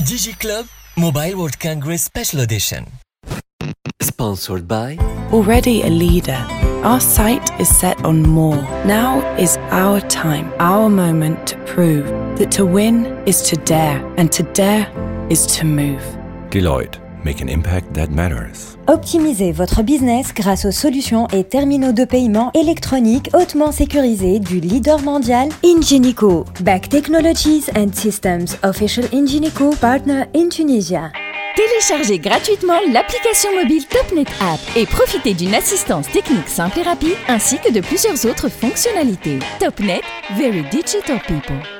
DigiClub Mobile World Congress Special Edition. Sponsored by Already a leader, our sight is set on more. Now is our time, our moment to prove that to win is to dare, and to dare is to move. Deloitte, make an impact that matters. Optimisez votre business grâce aux solutions et terminaux de paiement électroniques hautement sécurisés du leader mondial Ingenico. Back Technologies and Systems, official Ingenico partner in Tunisia. Téléchargez gratuitement l'application mobile TopNet App et profitez d'une assistance technique simple et rapide ainsi que de plusieurs autres fonctionnalités. TopNet, very digital people.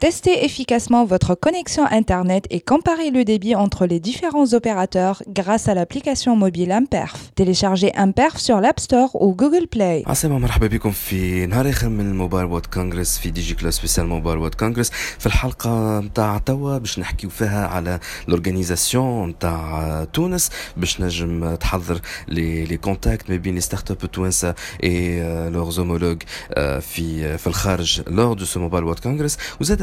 Testez efficacement votre connexion Internet et comparez le débit entre les différents opérateurs grâce à l'application mobile Amperf. Téléchargez Amperf sur l'App Store ou Google Play. عاصمة مرحبا بكم في نهار اخر من الموبايل وورد كونغرس في دي جي كلاس سبيسيال موبايل وورد كونغرس في الحلقه نتاع توا باش نحكيو فيها على لورغانيزاسيون نتاع تونس باش نجم تحضر لي لي كونتاكت ما بين لي ستارت اب التوانسه اي لورز هومولوج في في الخارج لور دو سو موبايل وورد كونغرس وزاد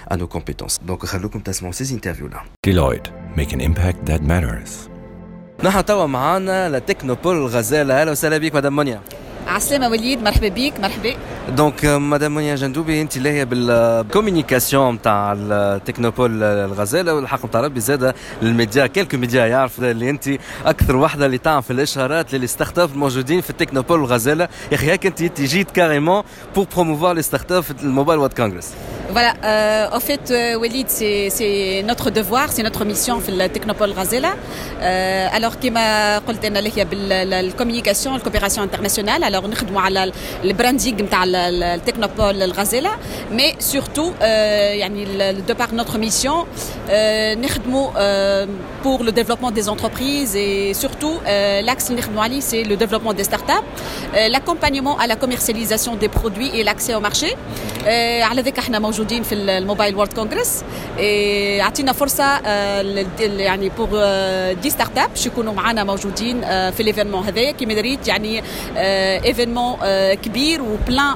à nos compétences. Donc, je vais vous ces interviews-là. Deloitte, make an impact that matters. Nous avons la Technopole Gazelle. Hello, salut, madame Monia. عسلامة وليد مرحبا دونك مدام منيا جندوبي انت اللي هي بالكوميونيكاسيون نتاع التكنوبول الغزاله والحق نتاع ربي زاده الميديا كيلكو ميديا يعرف اللي انت أكثر وحده اللي تعمل في الاشهارات للي ستارت اب الموجودين في التكنوبول الغزاله يا أخي هيك انت جيت كاريمون بور بروموفوار لي ستارت اب الموبايل وورد كونغرس Voilà, euh, en fait, euh, Walid, c'est notre devoir, c'est notre mission في التكنوبول غازيلا. Euh, alors كما قلت أنا اللي هي بالكوميونيكاسيون الكوبيراسيون انترناسيونال alors نخدموا على البراندينغ نتاع le technopole Gazela, mais surtout, euh, de par notre mission, euh, nous euh, pour le développement des entreprises et surtout euh, l'axe Ali, c'est le développement des startups, euh, l'accompagnement à la commercialisation des produits et l'accès au marché. Nous euh, sommes aujourd'hui dans le Mobile World Congress et nous avons force pour 10 startups qui sont aujourd'hui dans l'événement qui mérite un événement كبير وبلان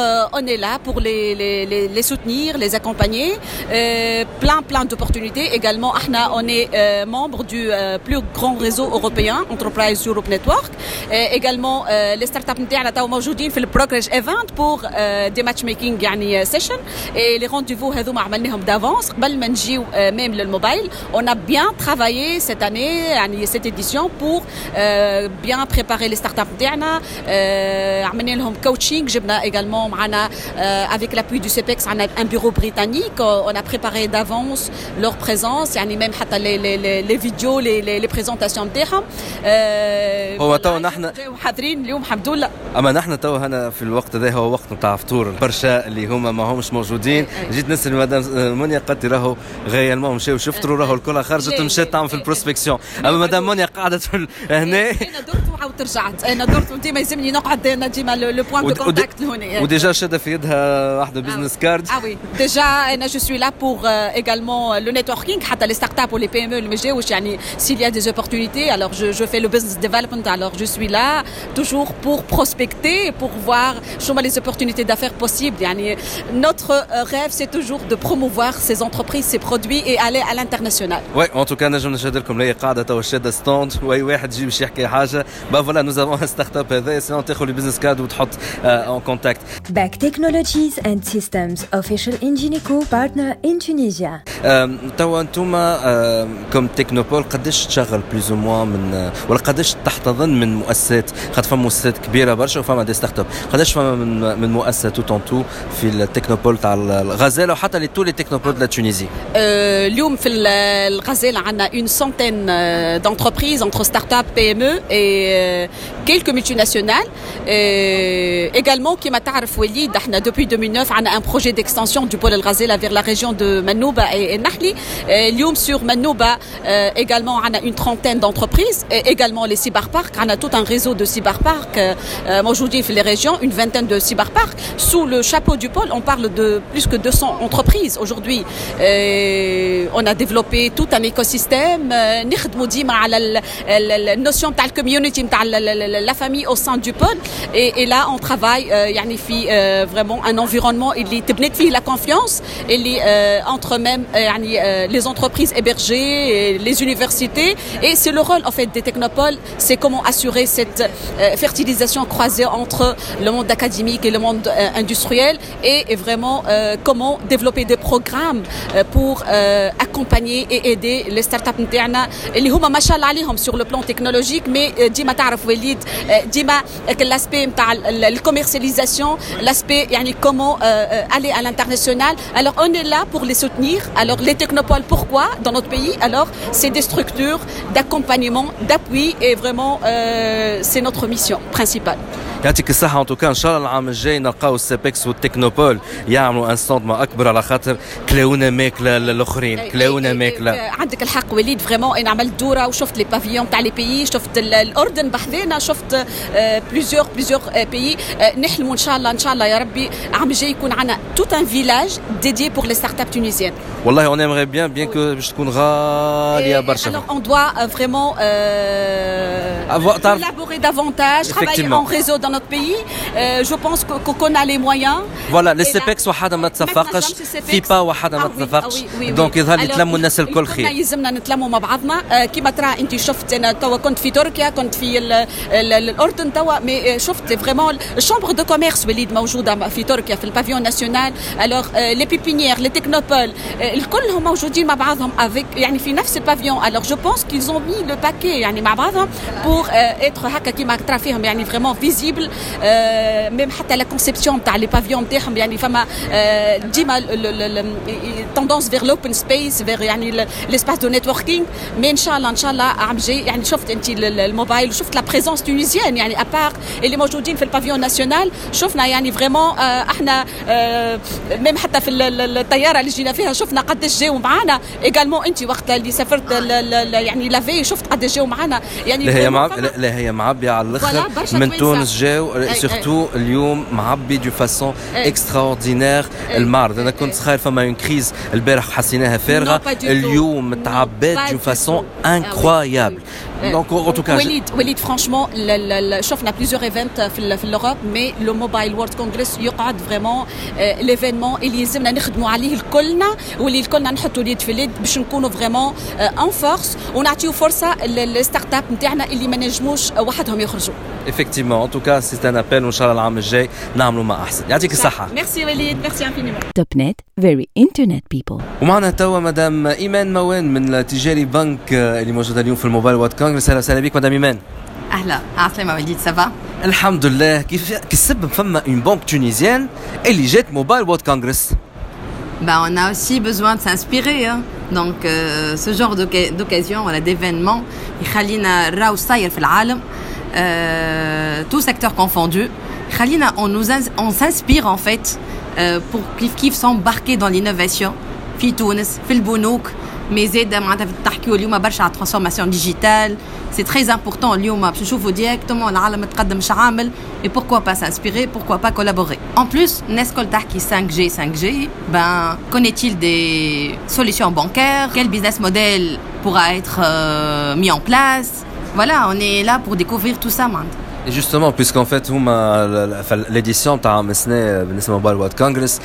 Euh, on est là pour les, soutenir, les accompagner. Euh, plein, plein d'opportunités. Également, Ahna, on est euh, membre du plus grand réseau européen, Enterprise Europe Network. Et également, les startups نتاعنا توا موجودين في البروجريش ايفنت بور دي ماتش ميكينغ يعني سيشن اي لي رونديفو هذوما عملناهم d'avance قبل ما نجيو ميم للموبايل on a bien travaillé cette année cette édition pour bien préparer les startups نتاعنا عملنا لهم coaching également معنا euh, avec l'appui du CPEX عندنا un bureau britannique on a préparé d'avance leur présence يعني même حتى les les les, vidéos les les, les présentations نتاعهم euh, هو تو نحن حاضرين اليوم الحمد لله أما نحن تو هنا في الوقت هذا هو وقت نتاع فطور برشا اللي هما ما همش موجودين. جيت نسأل مدام منيا قالت راهو غيالمون مشاو شفتوا راهو الكل خرجت مشات تعمل في البروسبكسيون. أما مدام منيا قعدت هنا أنا درت وعاودت رجعت أنا درت ديما يلزمني نقعد أنا ديما لو بوان دو كونتاكت لهنا déjà euh, ah, ah oui, déjà eh ben, je suis là pour euh, également euh, le networking, les startups pour les PME, le s'il y a des opportunités, alors je, fais le business development, alors je suis là toujours pour prospecter, pour voir les opportunités d'affaires possibles. Notre rêve, c'est toujours de promouvoir ces entreprises, ces produits et aller à l'international. Oui, en tout cas, nous avons un stand, bah voilà, nous avons un startup, c'est un business card où tu en contact. اون Back Technologies and Systems, official Ingenico partner in Tunisia. توا انتوما كوم تكنوبول قداش تشغل بلوز أو موان من ولا قداش تحتضن من مؤسسات خاطر فما مؤسسات كبيرة برشا وفما دي ستارت اب قداش فما من من مؤسسة تو ان تو في التكنوبول تاع الغزاله وحتى لي تو لي تكنوبول de la Tunisie اليوم في الغزاله عندنا une centaine d'entreprises entre start-up, PME et quelques multinationales. Et également, qui m'a Depuis 2009, on a un projet d'extension du pôle El Ghazela vers la région de Manouba et, et Nahli. Sur Manouba, euh, également, on a une trentaine d'entreprises, et également les cyberparks. On a tout un réseau de cyberparks, euh, euh, aujourd'hui, les régions, une vingtaine de cyberparks. Sous le chapeau du pôle, on parle de plus que 200 entreprises aujourd'hui. On a développé tout un écosystème. نخدموا ديما على النوسيون تاع الكوميونيتي تاع la famille au sein du pôle et, là on travaille euh, vraiment un environnement il تبنت فيه la confiance euh, entre même euh, les entreprises hébergées les universités et c'est le rôle en fait des technopoles c'est comment assurer cette fertilisation croisée entre le monde académique et le monde industriel et, vraiment comment développer des programmes pour accompagner et aider les startups نتاعنا اللي هما ما sur le plan technologique mais ديما تعرف وليد ديما l'aspect نتاع الكوميرسياليزاسيون l'aspect yani, comment euh, euh, aller à l'international. Alors on est là pour les soutenir. Alors les technopoles, pourquoi dans notre pays? Alors c'est des structures d'accompagnement, d'appui et vraiment euh, c'est notre mission principale. يعطيك الصحة. ان توكا إن شاء الله العام الجاي نلقاو السيبكس والتكنوبول يعملوا ان ستاند ما أكبر على خاطر كلاونا ماكلة للآخرين كلاونا ماكلة. عندك الحق وليد فريمون أنا عملت دورة وشفت لي بافيون تاع لي بيي شفت الأردن بحذانا شفت بليزيور بليزيور بيي نحلموا إن شاء الله إن شاء الله يا ربي. عام الجاي يكون عندنا توت ان فيلاج ديدي بور لي ستارت اب تونيزيان والله اون ايمري بيان بيان كو باش تكون غالية برشا alors on doit vraiment collaborer davantage travailler en réseau dans notre pays. Euh, je pense qu'on a les moyens. Voilà, les CPEX sont un Donc, ils ont été été très été très été été été été la chambre de commerce qui est le pavillon. Alors, euh, les pépinières, les ils euh, avec pavillon. Alors, je pense qu'ils ont mis le paquet pour être vraiment visibles. ميم حتى لا كونسيبسيون تاع لي بافيون نتاعهم يعني فما ديما تندونس فيغ لوبن سبيس فيغ يعني ليسباس دو نيتوركينغ مي ان شاء الله ان شاء الله عام جاي يعني شفت انت الموبايل وشفت لا بريزونس تونيزيان يعني ابار اللي موجودين في البافيون ناسيونال شفنا يعني فريمون إحنا ميم حتى في الطياره اللي جينا فيها شفنا قداش جاوا معانا ايجالمون انت وقت اللي سافرت يعني لافي شفت قداش جاوا معانا يعني لا هي معب... لا هي معبيه على الآخر من تونس جاو سورتو اليوم معبي دو فاسون اكستراوردينير المعرض أنا كنت خايل فما اون كريز البارح حسيناها فارغه اليوم تعبات دو فاسون انكرويابل Eh, Donc, en tout cas. Franchement, le, je a plusieurs événements en euh, l'Europe, mais le Mobile World Congress, il y a vraiment euh, l'événement. Il y a des gens qui ont été en train de se faire. Et les gens qui ont été en train de ils ont en train de on a force les startups qui ont été en Effectivement, en tout cas, c'est un appel. Merci, Merci infiniment. Topnet, very internet people. Madame de la qui euh, est aujourd'hui Mobile World Congress. اهلا وسهلا بك مدام ايمان اهلا عسلامة وليد سافا الحمد لله كيف فما اون تونيزيان اللي جات موبايل وورد كونغرس Bah, on a aussi besoin de s'inspirer. Hein. Donc, euh, ce genre d'occasion, voilà, d'événements, euh, tout on, on s'inspire en fait euh, pour kif kif s'embarquer dans l'innovation. Tunis, mes aides demandent à faire qui la transformation digitale. C'est très important au lieu ma je dire directement dans la même cadence à. Et pourquoi pas s'inspirer? Pourquoi pas collaborer? En plus, n'est-ce qu'au qui 5G 5G, ben, connaît-il des solutions bancaires? Quel business model pourra être euh, mis en place? Voilà, on est là pour découvrir tout ça. Justement, puisqu'en fait, l'édition Mobile World Congress,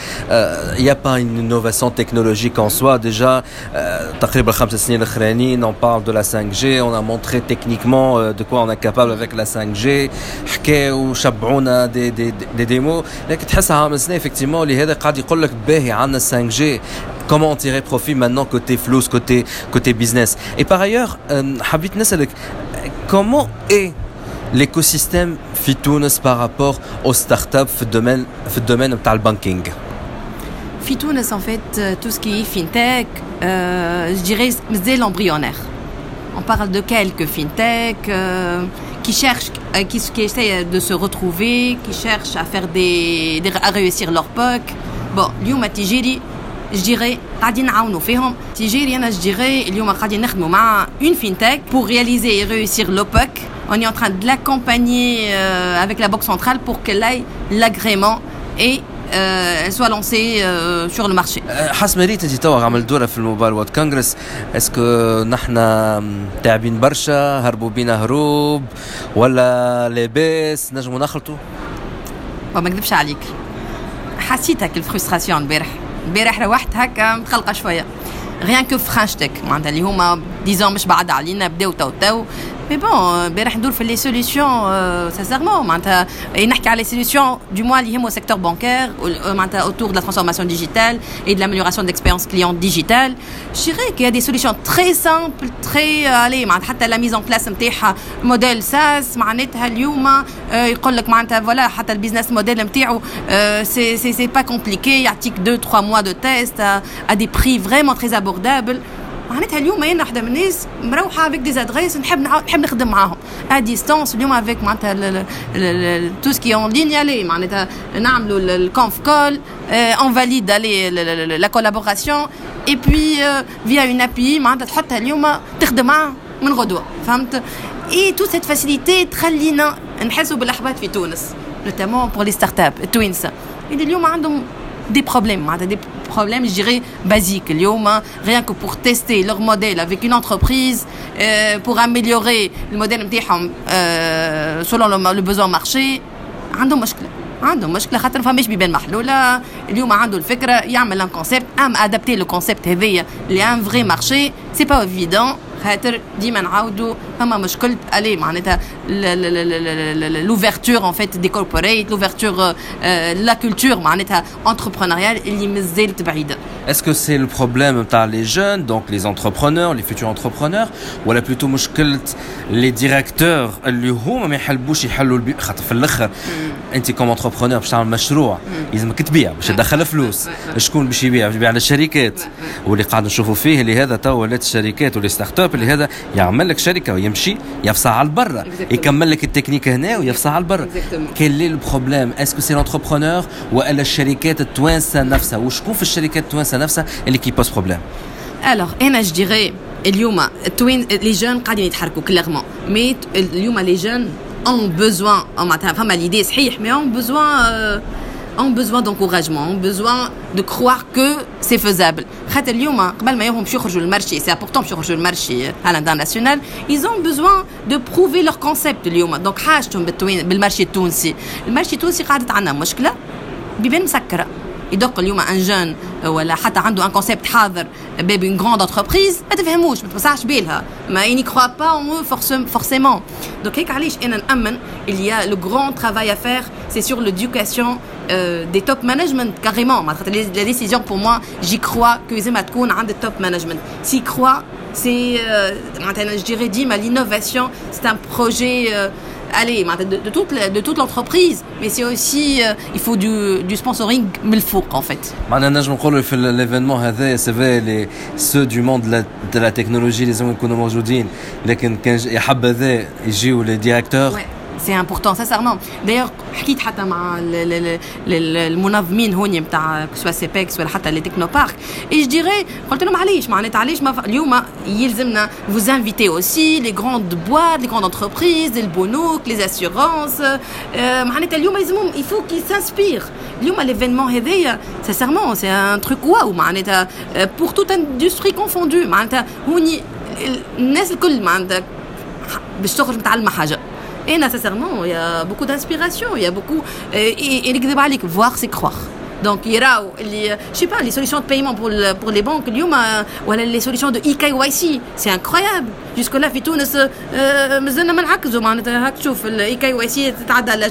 il n'y a pas une innovation technologique en soi. Déjà, on parle de la 5G, on a montré techniquement de quoi on est capable avec la 5G, ou des, des, des démos. effectivement, les la 5G comment tirer profit maintenant côté flou, côté, côté business? Et par ailleurs, comment est l'écosystème في par rapport aux startups في الدومين في الدومين بتاع البانكينغ en fait euh, tout ce qui est fintech euh, je dirais c'est l'embryonnaire. On parle de quelques fintech euh, qui cherchent euh, qui, qui essayent de se retrouver qui cherchent à faire des, à réussir leur POC. Bon اليوم تجيري je dirais قاعدين نعاونوا فيهم تجيري انا je dirais اليوم قاعدين نخدموا مع une fintech pour réaliser et réussir l'OPEC on est en train de l'accompagner euh, avec la Banque centrale pour qu'elle aille l'agrément et euh, elle soit lancée euh, sur le marché. Tu Dora, le Congress, est-ce que nous sommes très très bien, qui sont هكا disons, je ne sais pas, mais bon, euh, ben, les solutions, euh, sincèrement, et euh, les solutions du moins au secteur bancaire, autour de la transformation digitale et de l'amélioration de l'expérience client digitale, je dirais qu'il y a des solutions très simples, très... Allez, j'ai en place un modèle, ça, c'est pas compliqué, il deux, trois mois de à des prix vraiment très abordables. معناتها اليوم أنا وحده من الناس؟ مروحة افيك دي ادريس نحب نحب نخدم معاهم. ا ديستانس اليوم افيك معناتها تو سكي اون لين يالي معناتها نعملوا الكونف كول اون فاليد الي لا كولابوراسيون اي بي فيا اون ابي معناتها تحطها اليوم تخدم معاه من غدوة. فهمت؟ اي تو سيت فاسيليتي تخلينا نحسوا بالاحباط في تونس نوتامون بور لي ستارت اب التوينسه اليوم عندهم des problèmes, des problème, je dirais, basique. Rien que pour tester leur modèle avec une entreprise, euh, pour améliorer le modèle euh, selon le, le besoin marché, عندهم مشكله عندهم مشكله خاطر فماش بيبان محلوله اليوم عنده الفكره يعمل ان كونسيبت ام خاطر ديما نعاودوا فما مشكله الي معناتها لوفيرتور ان فيت دي كوربوريت لوفيرتور لا كولتور معناتها انتربرونيال اللي مازالت بعيدة. Est-ce que c'est le problème par les jeunes, donc les entrepreneurs, les futurs entrepreneurs, ou là plutôt les directeurs, les comme entrepreneur, ils ont dit que c'est l'entrepreneur ou la شركات التوانسه نفسها وشكون في الشركات التوانسه alors, je dirais, le les jeunes qu'adinent à parcour ont besoin en they enfin, to c'est rien, mais ont besoin, euh, ont besoin d'encouragement, ont besoin de croire que c'est faisable. Quand le le marché, important euh, à l'international, ils ont besoin de prouver leur concept de Yoma. Donc, hashtag twin, marché tunis, le marché tunis, qu'adette à. يدق اليوم ان جون ولا حتى عنده ان كونسيبت حاضر. باب اون غروند انتربريز ما تفهموش ما توسعش بالها. ما اني كخوا با فورسيمون دونك هيك علاش انا نامن il y a le grand travail à faire. C'est sur l'éducation euh, des top management carrément. La décision pour moi j'y crois que زعما تكون عند top management. S'y croit c'est euh, je dirais dit l'innovation c'est un projet euh, allez, de, toute, de toute l'entreprise. Mais c'est aussi, euh, il faut du, sponsoring, mais il faut en fait. L'événement, c'est ceux du monde de la, technologie, les hommes économiques aujourd'hui, les directeurs c'est important sincèrement. c'est vraiment d'ailleurs le les et je dirais quand tu es allé je m'en étais allé vous invitiez aussi les grandes boîtes les grandes entreprises les les assurances euh, il faut qu'ils s'inspirent. l'événement réveille sincèrement c'est un truc euh, pour toute industrie confondue, et nécessairement, il y a beaucoup d'inspiration, il y a beaucoup. Euh, et, et, voir, c'est croire. Donc, il y a, je sais pas, les solutions de paiement pour, pour les banques, euh, ou les solutions de EKYC, c'est incroyable. Jusque-là, في تونس مازلنا ما نعكزوا معناتها هاك تشوف الإي كي واي سي تتعدى على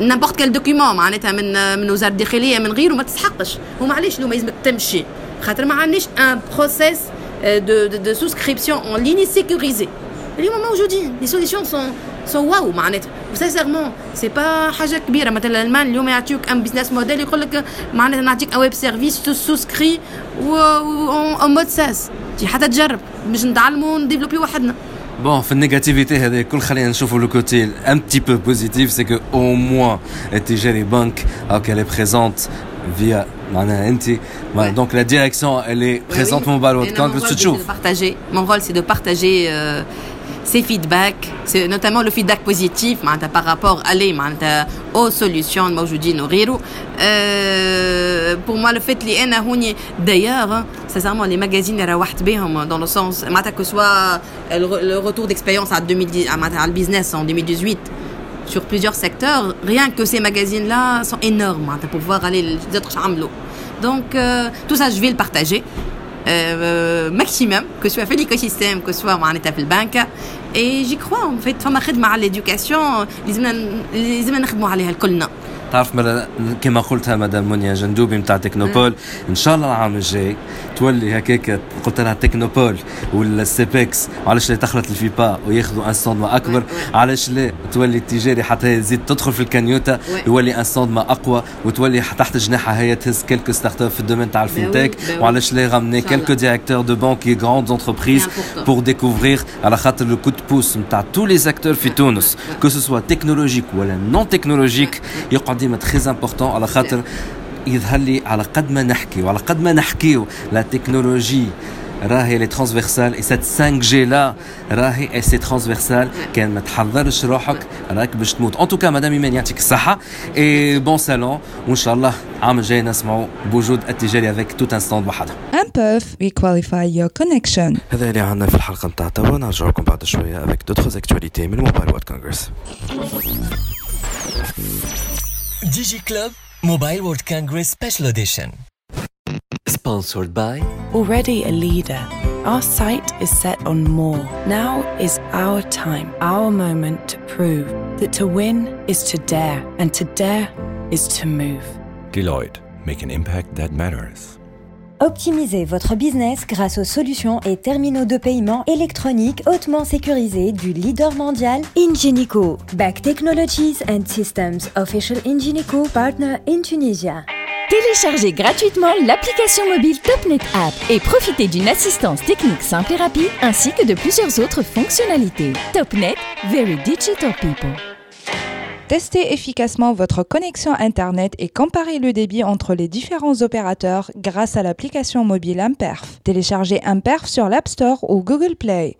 نيمبورت كال دوكيومون معناتها من من وزاره الداخليه من غيره ما تسحقش ومعليش اليوم لازمك تمشي خاطر ما عندناش ان بروسيس دو دو سوسكريبسيون اون ليني سيكوريزي اليوم موجودين لي سوليسيون سون سون واو معناتها وسيسيرمون سي با حاجة كبيره مثلا الالمان اليوم يعطيوك ان بزنس موديل يقول لك معناتها نعطيك ويب سيرفيس سوسكري اون مود ساس حتى تجرب باش نتعلموا نديفلوبي وحدنا Bon, fin de négativité, cool, khalien, le côté un petit peu positif, c'est que au moins, tu gères les banques alors qu'elle est présente via Mananti. Ouais. Donc la direction, elle est présente, mon ballot. Quand mon tu c'est de partager. Mon rôle, c'est de partager. Euh, ces feedbacks, notamment le feedback positif par rapport à les aux solutions euh, pour moi le fait d'ailleurs hein, sincèrement les magazines hein, dans le sens que soit euh, le retour d'expérience à, à business en 2018 sur plusieurs secteurs rien que ces magazines là sont énormes pour pouvoir aller les autres donc euh, tout ça je vais le partager maximum, que ce soit fait l'écosystème, que ce soit en état de banque. Et j'y crois, en fait, femme à l'éducation, les à l'éducation, تعرف كما قلتها مدام منيا جندوبي نتاع تكنوبول إن شاء الله العام الجاي تولي هكاك قلت لها تكنوبول ولا سيبكس علاش لا تخلط الفيبا وياخذوا ان سوندما أكبر؟ علاش لا؟ تولي التجاري حتى يزيد تدخل في الكانيوتا يولي ان سوندما أقوى وتولي تحت جناحها هي تهز كلكو ستارت اب في الدومين تاع الفينتك وعلاش لا غامني كلكو ديريكتور دو بانك غراند انتربريز بور ديكوفرير على خاطر لو كو دو بوس نتاع تو لي اكتور في تونس كو سو تكنولوجيك ولا نون تكنولوجيك يقعد ديما تري امبورطون على خاطر يظهر لي على قد ما نحكي وعلى قد ما نحكيو. لا تكنولوجي راهي لي ترانسفيرسال اي سات 5 جي لا راهي اي سي ترانسفيرسال كان ما تحضرش روحك راك باش تموت. ان توكا مدام ايمان يعطيك الصحه اي بون سالون وإن شاء الله العام الجاي نسمعوا بوجود التجاري افيك توت انستون بوحدها. ان بوف وي كواليفاي يور كونيكشن هذا اللي عندنا في الحلقة نتاع توا. نرجع لكم بعد شوية افيك دوتخ اكتواليتي من موبايل وورد كونغرس DigiClub Mobile World Congress Special Edition. Sponsored by Already a leader, our sight is set on more. Now is our time, our moment to prove that to win is to dare, and to dare is to move. Deloitte, make an impact that matters. Optimisez votre business grâce aux solutions et terminaux de paiement électroniques hautement sécurisés du leader mondial Ingenico. Back Technologies and Systems, official Ingenico partner in Tunisia. Téléchargez gratuitement l'application mobile TopNet App et profitez d'une assistance technique simple et rapide ainsi que de plusieurs autres fonctionnalités. TopNet, very digital people. Testez efficacement votre connexion Internet et comparez le débit entre les différents opérateurs grâce à l'application mobile Imperf. Téléchargez Imperf sur l'App Store ou Google Play.